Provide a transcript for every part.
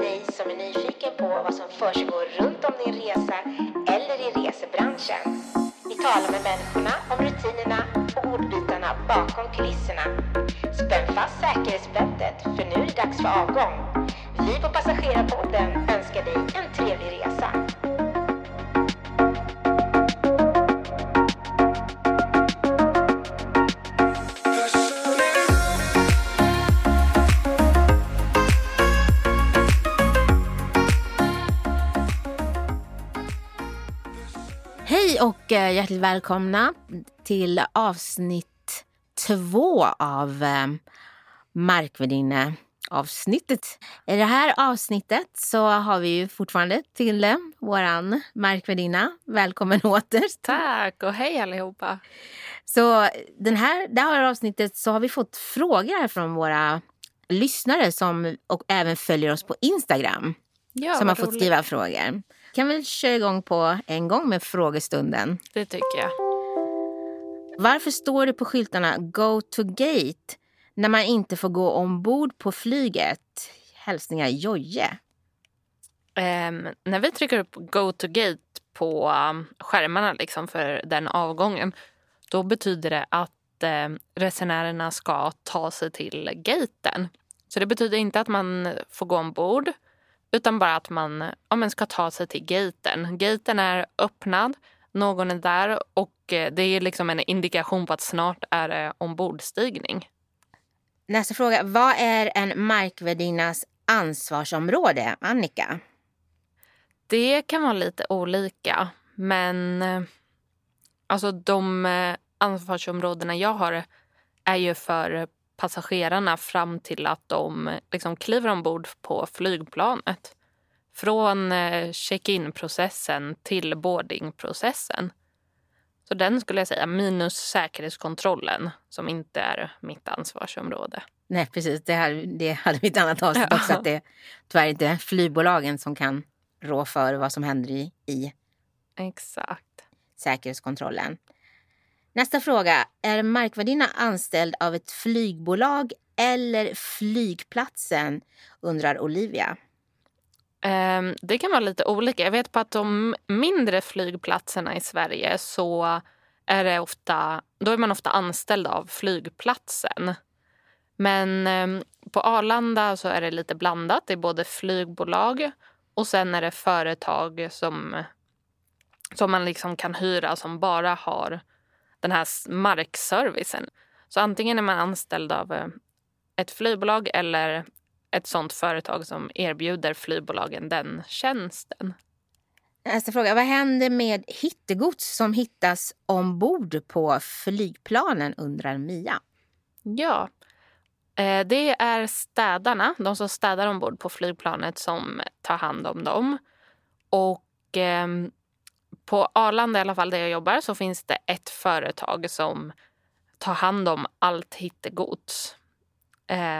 dig som är nyfiken på vad som försiggår runt om din resa eller i resebranschen. Vi talar med människorna om rutinerna och ordbitarna bakom kulisserna. Spänn fast säkerhetsbältet för nu är det dags för avgång. Vi på Passagerarpodden önskar dig en trevlig resa. Hej och eh, hjärtligt välkomna till avsnitt två av eh, Markvärdinne avsnittet. I det här avsnittet så har vi ju fortfarande Tilde, våran markvärdinna. Välkommen åter. Tack och hej allihopa. Så den här, det här avsnittet så har vi fått frågor här från våra lyssnare som och även följer oss på Instagram. Ja, har vad fått roligt. skriva frågor. Kan vi köra igång på en gång med frågestunden? Det tycker jag. Varför står det på skyltarna Go to gate när man inte får gå ombord på flyget? Hälsningar Jojje. Ehm, när vi trycker upp Go to Gate på um, skärmarna liksom för den avgången då betyder det att eh, resenärerna ska ta sig till gaten. Så det betyder inte att man får gå ombord utan bara att man ja, men ska ta sig till gaten. Gaten är öppnad, någon är där och eh, det är liksom en indikation på att snart är det ombordstigning. Nästa fråga. Vad är en markvärdinnas ansvarsområde? Annika? Det kan vara lite olika, men eh, alltså de eh, ansvarsområdena jag har är ju för passagerarna fram till att de liksom kliver ombord på flygplanet. Från eh, check-in-processen till boarding-processen. Så den skulle jag säga, minus säkerhetskontrollen som inte är mitt ansvarsområde. Nej, precis. Det, här, det hade vi ett annat avsnitt Ja. också. Att det är tyvärr inte flygbolagen som kan rå för vad som händer i, i Exakt. säkerhetskontrollen. Nästa fråga. Är markvärdinna anställd av ett flygbolag eller flygplatsen? Undrar Olivia. Um, Det kan vara lite olika. Jag vet på att de mindre flygplatserna i Sverige så är, det ofta, då är man ofta anställd av flygplatsen. Men um, på Arlanda så är det lite blandat. Det är både flygbolag och sen är det företag som, som man liksom kan hyra som bara har den här markservicen. Så antingen är man anställd av eh, ett flygbolag eller ett sånt företag som erbjuder flygbolagen den tjänsten. Nästa fråga. Vad händer med hittegods som hittas ombord på flygplanen? Undrar Mia. Ja, eh, det är städarna, de som städar ombord på flygplanet som tar hand om dem. Och ehm, på Arlanda, i alla fall där jag jobbar, så finns det ett företag som tar hand om allt hittegods.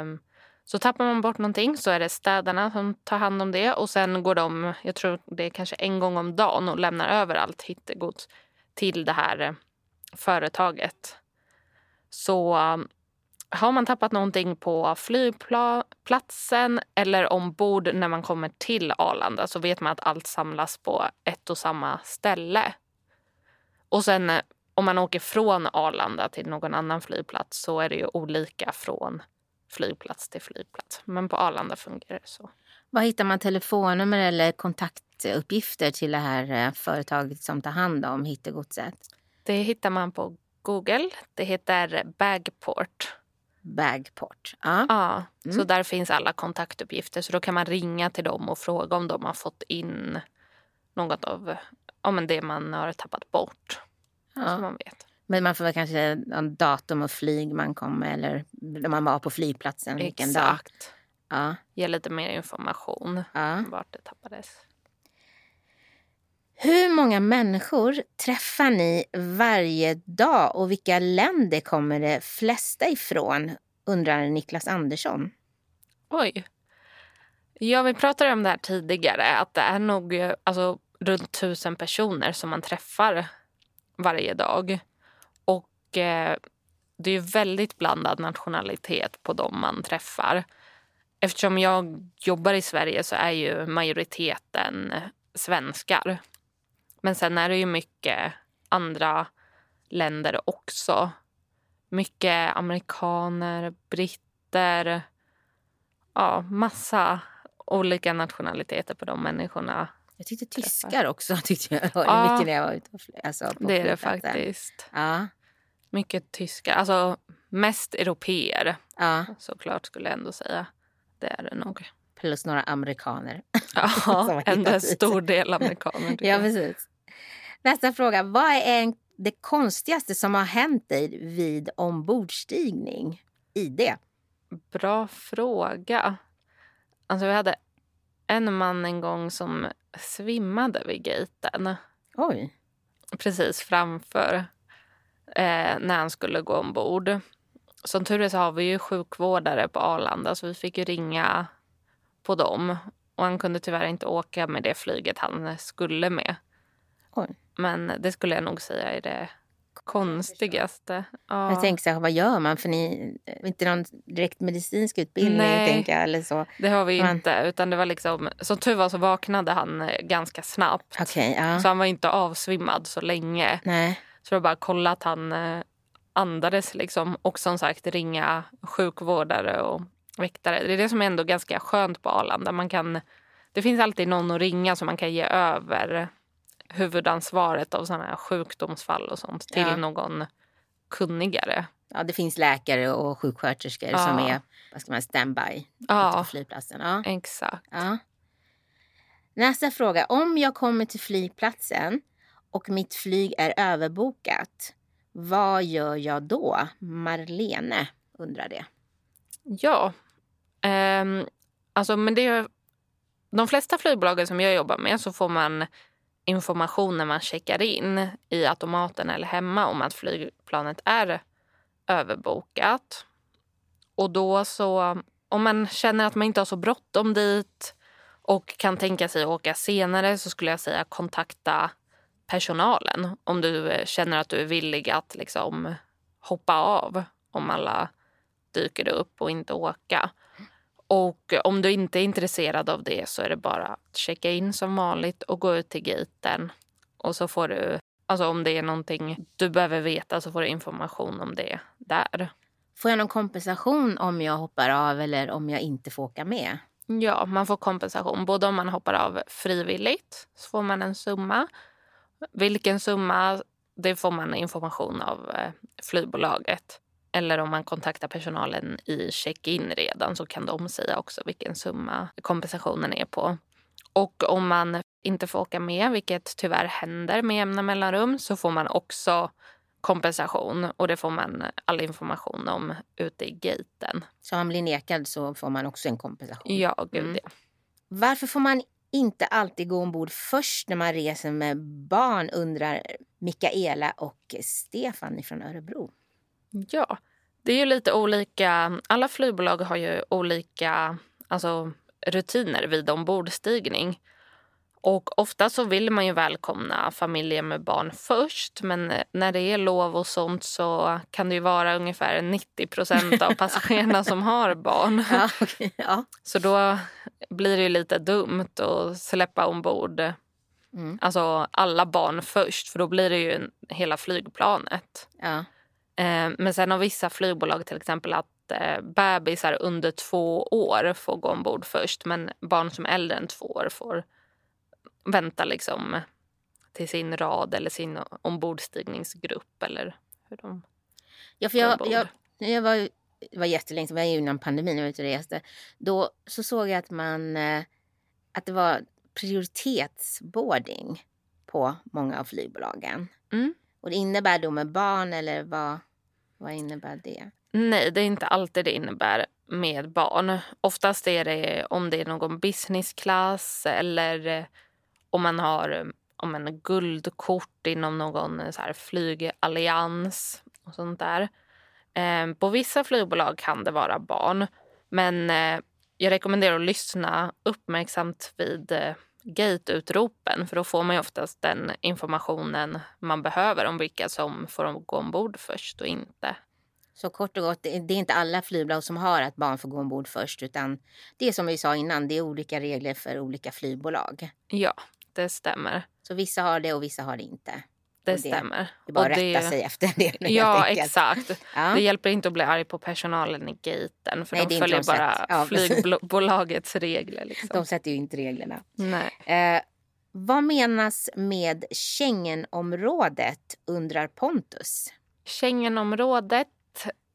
Um, så tappar man bort någonting så är det städarna som tar hand om det och sen går de, jag tror det är kanske en gång om dagen och lämnar över allt hittegods till det här företaget. Så har man tappat någonting på flygplatsen eller ombord när man kommer till Arlanda så vet man att allt samlas på ett och samma ställe. Och sen eh, om man åker från Arlanda till någon annan flygplats så är det ju olika från flygplats till flygplats. Men på Arlanda fungerar det så. Var hittar man telefonnummer eller kontaktuppgifter till det här eh, företaget som tar hand om hittegodset? Det hittar man på Google. Det heter Bagport. Bagport. Ja. Ja, så Mm. där finns alla kontaktuppgifter. Så då kan man ringa till dem och fråga om de har fått in något av ja, men det man har tappat bort. Så ja. man vet. Men man får väl kanske en datum och flyg man kommer eller när man var på flygplatsen vilken dag. Exakt. Ja, Ge lite mer information ja. om vart det tappades. Hur många människor träffar ni varje dag och vilka länder kommer de flesta ifrån? Undrar Niklas Andersson. Oj. Ja, vi pratade om det här tidigare. Att det är nog alltså, runt tusen personer som man träffar varje dag. Och eh, det är väldigt blandad nationalitet på dem man träffar. eftersom jag jobbar i Sverige så är ju majoriteten svenskar. Men sen är det ju mycket andra länder också. Mycket amerikaner, britter. Ja, massa olika nationaliteter på de människorna. Jag tyckte tyskar också tyckte jag hörde Ja. mycket när jag var ute och alltså, på Det är det faktiskt. Ja, Mycket tyskar. Alltså mest europeer ja, såklart skulle jag ändå säga. Det är det nog. Plus några amerikaner. Ja, ändå en stor del amerikaner. Ja, precis. Nästa fråga. Vad är en, det konstigaste som har hänt dig vid ombordstigning? ID. Bra fråga. Alltså vi hade en man en gång som svimmade vid gaten. Oj. Precis framför eh, när han skulle gå ombord. Som tur är så har vi ju sjukvårdare på Arlanda så vi fick ju ringa på dem. Och han kunde tyvärr inte åka med det flyget han skulle med. Oj. Men det skulle jag nog säga är det konstigaste. Ja. Jag tänker så här, vad gör man? För ni inte någon direkt medicinsk utbildning, Nej. tänker jag. Eller så. Det har vi Men- inte. Utan det var liksom, som tur var så vaknade han eh, ganska snabbt. Okej, ja. Så han var inte avsvimmad så länge. Nej. Så det var bara kolla att han eh, andades liksom. Och som sagt ringa sjukvårdare och väktare. Det är det som är ändå ganska skönt på Arlanda. Man kan, det finns alltid någon att ringa som man kan ge över huvudansvaret av sådana här sjukdomsfall och sånt till Ja. någon kunnigare. Ja, det finns läkare och sjuksköterskor som Ja. är vad ska man, standby Ja, på flygplatsen. Ja. exakt. Ja. Nästa fråga. Om jag kommer till flygplatsen och mitt flyg är överbokat, vad gör jag då? Marlene undrar det. Ja. Um, alltså, men det är, de flesta flygbolagen som jag jobbar med så får man information när man checkar in i automaten eller hemma om att flygplanet är överbokat. Och då så, om man känner att man inte har så bråttom dit och kan tänka sig att åka senare så skulle jag säga kontakta personalen om du eh, känner att du är villig att liksom hoppa av om alla dyker upp och inte åka. Och om du inte är intresserad av det så är det bara att checka in som vanligt och gå ut till gaten. Och så får du, alltså om det är någonting du behöver veta så får du information om det där. Får jag någon kompensation om jag hoppar av eller om jag inte får åka med? Ja, man får kompensation. Både om man hoppar av frivilligt så får man en summa. Vilken summa, det får man information av eh, flygbolaget. Eller om man kontaktar personalen i check-in redan så kan de säga också vilken summa kompensationen är på. Och om man inte får åka med, vilket tyvärr händer med jämna mellanrum, så får man också kompensation. Och det får man all information om ute i gaten. Så om man blir nekad så får man också en kompensation. Ja, gud Mm. ja. Varför får man inte alltid gå ombord först när man reser med barn undrar Mikaela och Stefan från Örebro. Ja, det är ju lite olika. Alla flygbolag har ju olika alltså, rutiner vid ombordstigning. Och ofta så vill man ju välkomna familjer med barn först men när det är lov och sånt så kan det ju vara ungefär 90 procent av passagerarna som har barn. Ja, okej, ja. Så då blir det ju lite dumt att släppa ombord Mm. alltså alla barn först för då blir det ju hela flygplanet. ja. Eh, Men sen har vissa flygbolag till exempel att eh, bebisar under två år får gå ombord först men barn som är äldre än två år får vänta liksom till sin rad eller sin ombordstigningsgrupp eller hur de ja för jag, jag, jag var, det var jättelänge sedan, var innan pandemin jag var ute och reste. Då så såg jag att man eh, att det var prioritetsboarding på många av flygbolagen. Mm. Och det innebär då med barn eller vad, vad innebär det? Nej, det är inte alltid det innebär med barn. Oftast är det om det är någon businessklass eller eh, om man har eh, om en guldkort inom någon eh, så här flygallians och sånt där. Ehm, på vissa flygbolag kan det vara barn, men jag rekommenderar att lyssna uppmärksamt vid gateutropen för då får man ju oftast den informationen man behöver om vilka som får gå ombord först och inte. Så kort och gott, det är inte alla flygbolag som har att barn får gå ombord först utan det är som vi sa innan, det är olika regler för olika flygbolag. Ja, det stämmer. Så vissa har det och vissa har det inte. Det, det stämmer. Det är bara Och att rätta det- sig efter det. Ja, exakt. Ja. Det hjälper inte att bli arg på personalen i gaten för Nej, de följer de bara Ja, flygbolagets regler. Liksom. De sätter ju inte reglerna. Nej. Eh, vad menas med Schengenområdet undrar Pontus. Schengenområdet,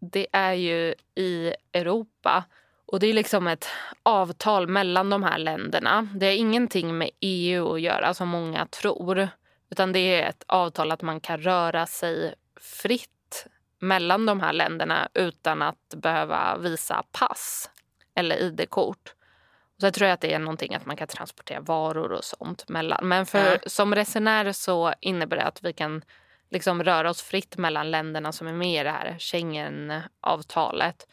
det är ju i Europa. Och det är liksom ett avtal mellan de här länderna. Det har ingenting med EU att göra som många tror. Utan det är ett avtal att man kan röra sig fritt mellan de här länderna utan att behöva visa pass eller id-kort. Och så tror jag att det är någonting att man kan transportera varor och sånt mellan. Men för, Ja. som resenär så innebär det att vi kan liksom röra oss fritt mellan länderna som är med i det här Schengen-avtalet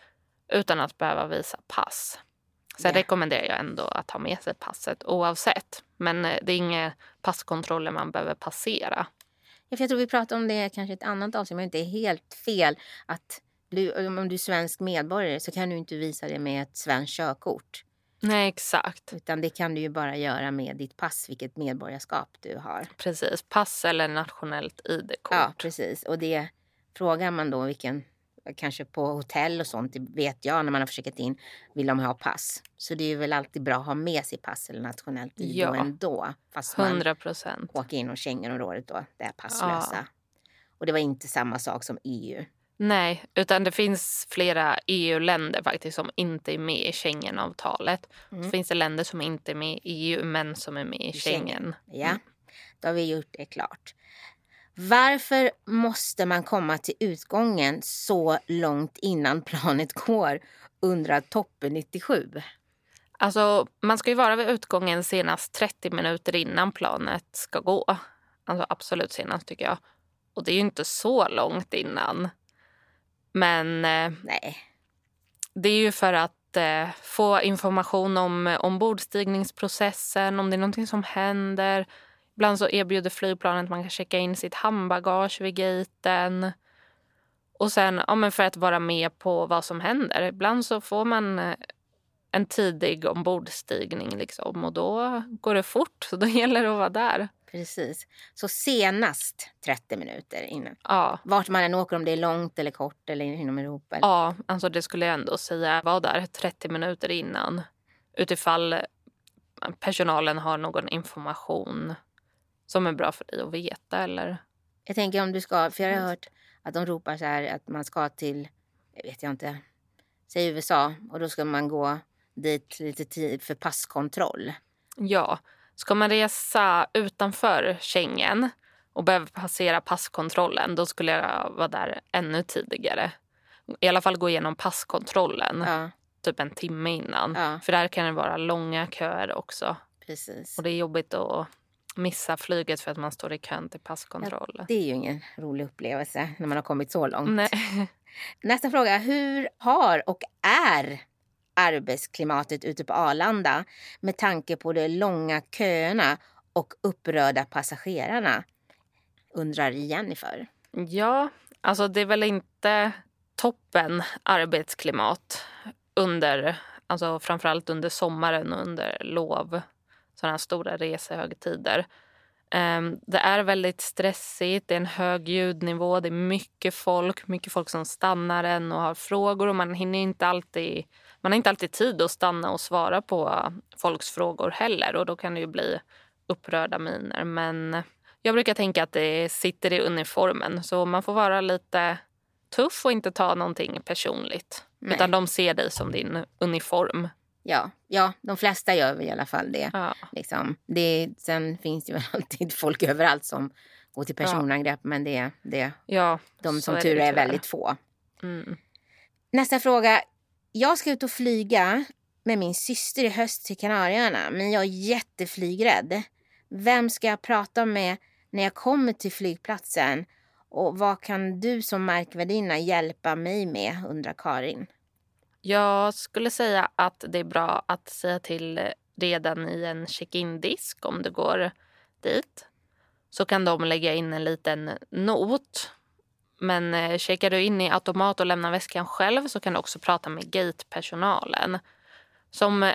utan att behöva visa pass. Sen Ja. rekommenderar jag ändå att ha med sig passet oavsett. Men eh, det är inga passkontroller man behöver passera. Ja, Jag tror vi pratade om det kanske ett annat avsnitt, men det är helt fel att du, om du är svensk medborgare så kan du inte visa det med ett svenskt körkort. Nej, exakt. Utan det kan du ju bara göra med ditt pass, vilket medborgarskap du har. Precis. Pass eller nationellt id-kort. Ja, precis. Och det frågar man då vilken, kanske på hotell och sånt, vet jag när man har försökt in, vill de ha pass. Så det är väl alltid bra att ha med sig pass eller nationellt ID Ja. ändå. Fast man 100 procent. åker inom Schengenområdet då, det är passlösa. Och det var inte samma sak som EU. Nej, utan det finns flera EU-länder faktiskt som inte är med i Schengenavtalet. Mm. Så finns det länder som inte är med i EU men som är med i Schengen. Schengen. Ja, då har vi gjort det klart. Varför måste man komma till utgången så långt innan planet går? Undrar Toppe 97. Alltså, man ska ju vara vid utgången senast 30 minuter innan planet ska gå. Alltså absolut senast tycker jag. Och det är ju inte så långt innan. Men eh, Nej, det är ju för att eh, få information om ombordstigningsprocessen, om det är någonting som händer. Ibland så erbjuder flygplanet att man kan checka in sitt handbagage vid gaten. Och sen ja, men för att vara med på vad som händer. Ibland så får man eh, en tidig ombordstigning liksom, och då går det fort. Så då gäller det att vara där. precis. Så senast 30 minuter innan. Ja, Vart man än åker, om det är långt eller kort eller inom Europa. ja alltså det skulle jag ändå säga. Var där 30 minuter innan. Utifall personalen har någon information som är bra för dig att veta. Eller... Jag tänker om du ska, för jag har hört att de ropar så här att man ska till, jag vet jag inte, säg USA och då ska man gå dit lite tid för passkontroll. Ja, ska man resa utanför Schengen och behöver passera passkontrollen då skulle jag vara där ännu tidigare. I alla fall gå igenom passkontrollen Ja, typ en timme innan. Ja. För där kan det vara långa köer också. precis. Och det är jobbigt att missa flyget för att man står i kön till passkontroll. Det är ju ingen rolig upplevelse när man har kommit så långt. Nej. Nästa fråga. Hur har och är arbetsklimatet ute på Arlanda med tanke på de långa köerna och upprörda passagerarna? Undrar Jennifer. Ja, alltså det är väl inte toppen arbetsklimat under, alltså framförallt under sommaren och under lov, sådana stora resehögtider. Ehm, det är väldigt stressigt, det är en hög ljudnivå, det är mycket folk, mycket folk som stannar en och har frågor och man hinner inte alltid, man har inte alltid tid att stanna och svara på folks frågor heller och då kan det ju bli upprörda miner. Men jag brukar tänka att det sitter i uniformen så man får vara lite tuff och inte ta någonting personligt. Nej. Utan de ser dig som din uniform. Ja, ja, de flesta gör väl i alla fall det. Ja. Liksom. det sen finns det ju alltid folk överallt som går till personangrepp men det, det, Ja, de som är tur är väldigt få. Mm. Nästa fråga. Jag ska ut och flyga med min syster i höst till Kanarieöarna men jag är jätteflygrädd. Vem ska jag prata med när jag kommer till flygplatsen? Och vad kan du som markvärdinna hjälpa mig med? undrar Karin. Jag skulle säga att det är bra att säga till redan i en check-in-disk om du går dit. Så kan de lägga in en liten not Men eh, checkar du in i automat och lämnar väskan själv så kan du också prata med gatepersonalen. Som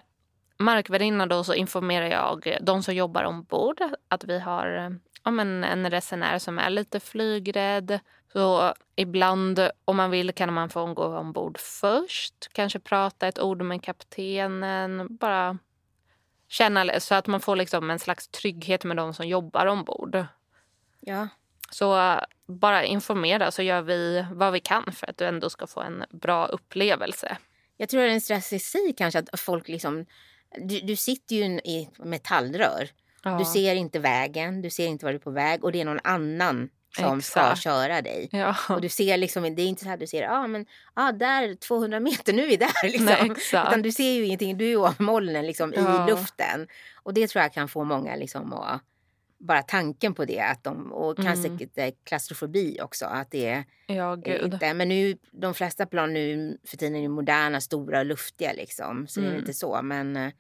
markvärdinna då så informerar jag de som jobbar ombord att vi har eh, ja, men en resenär som är lite flygrädd. Så ibland om man vill kan man få gå ombord först. Kanske prata ett ord med kaptenen. Bara känna så att man får liksom en slags trygghet med de som jobbar ombord. Ja. Så uh, bara informera så gör vi vad vi kan för att du ändå ska få en bra upplevelse. Jag tror det är en stress i sig kanske att folk liksom... Du, du sitter ju i metallrör. Ja. Du ser inte vägen, du ser inte var du är på väg och det är någon annan som Exakt. ska köra dig. Ja. Och du ser liksom, det är inte så att du ser, ah, men ah, där 200 meter, nu är vi där liksom. Nej. Utan du ser ju ingenting, du är ju av molnen liksom Ja. i luften. Och det tror jag kan få många liksom att, bara tanken på det, att de, och kanske Mm. lite klaustrofobi också, att det är ja, gud. inte, men nu, de flesta plan nu för tiden är moderna, stora och luftiga liksom. Så det är Mm. inte så. Men, eh,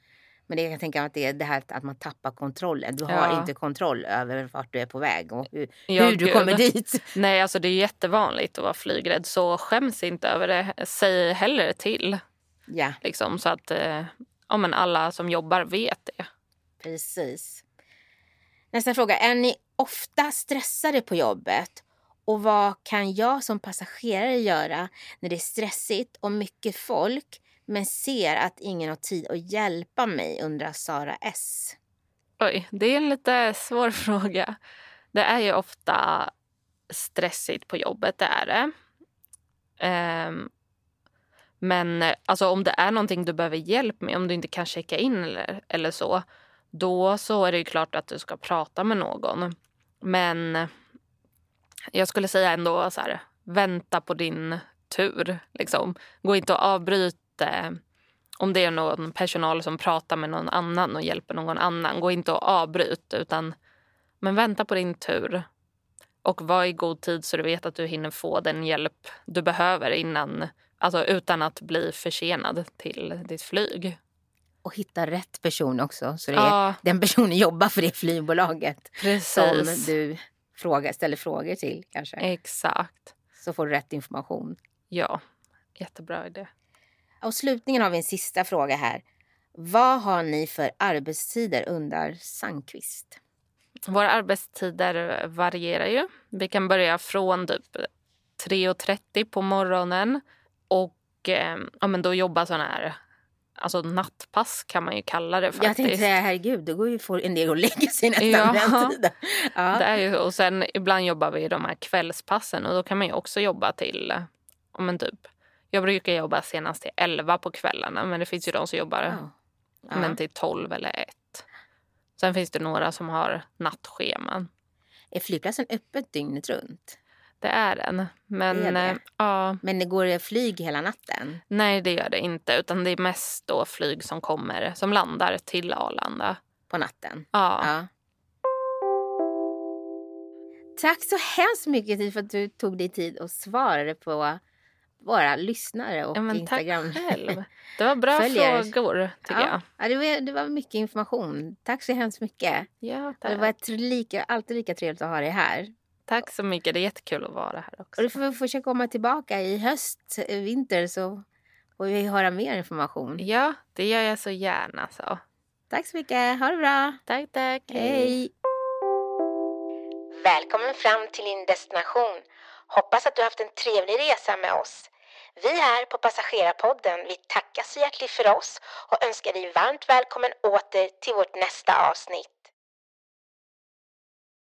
men det jag kan tänka mig att det är det här att man tappar kontrollen. Du har Ja. inte kontroll över vart du är på väg och hur, Ja, hur du gud. kommer dit. Nej, alltså det är jättevanligt att vara flygrädd så skäms inte över det. Säg hellre till. Ja, Liksom, så att eh, ja, men alla som jobbar vet det. precis. Nästa fråga. Är ni ofta stressade på jobbet? Och vad kan jag som passagerare göra när det är stressigt och mycket folk men ser att ingen har tid att hjälpa mig, undrar Sara S. Oj, det är en lite svår fråga. Det är ju ofta stressigt på jobbet, det är det. Um, men eh, alltså, om det är någonting du behöver hjälp med, om du inte kan checka in eller, eller så, då så är det ju klart att du ska prata med någon. Men jag skulle säga ändå så här, vänta på din tur. Liksom. Gå inte och avbryt eh, om det är någon personal som pratar med någon annan och hjälper någon annan. Gå inte och avbryt utan men vänta på din tur. Och var i god tid så du vet att du hinner få den hjälp du behöver innan, alltså utan att bli försenad till ditt flyg. Och hitta rätt person också. Så det är, Ja, den personen jobbar för det flygbolaget som precis. du frågar, ställer frågor till kanske. Exakt. Så får du rätt information. Ja, jättebra idé. Och slutligen har vi en sista fråga här. Vad har ni för arbetstider undrar Sandqvist? Våra arbetstider varierar ju. Vi kan börja från typ 3.30 på morgonen och eh, ja, men då jobba sån här alltså nattpass kan man ju kalla det Jag tänkte faktiskt. säga herregud, då går ju får en del att lägga sig nästan Ja. den tiden. Ja. Det är ju, och sen ibland jobbar vi de här kvällspassen och då kan man ju också jobba till, ja, men typ, jag brukar jobba senast till 11 på kvällarna men det finns ju de som jobbar Ja. Ja. men till 12 eller 1. Sen finns det några som har nattscheman. Är flygplatsen öppet dygnet runt? Det är den. Men Det det. ja, Men det går flyg hela natten? nej det gör det inte. Utan det är mest då flyg som kommer, som landar till Arlanda. På natten? Ja, Ja. Tack så hemskt mycket för att du tog dig tid och svarade på våra lyssnare och ja men tack Instagram. själv. Det var bra Följare. frågor tycker Ja, ja, det, var, det var mycket information. Tack så hemskt mycket. jag. Ja, Och Det tack. var ett lika, alltid lika trevligt att ha dig här. Tack så mycket. Det är jättekul att vara här också. Och du får försöka komma tillbaka i höst, eh, vinter så får vi höra mer information. Ja, det gör jag så gärna. Så. Tack så mycket. Ha det bra. Tack, tack. Hej. Välkommen fram till din destination. Hoppas att du haft en trevlig resa med oss. Vi här på Passagerarpodden vi tackar så hjärtligt för oss och önskar dig varmt välkommen åter till vårt nästa avsnitt.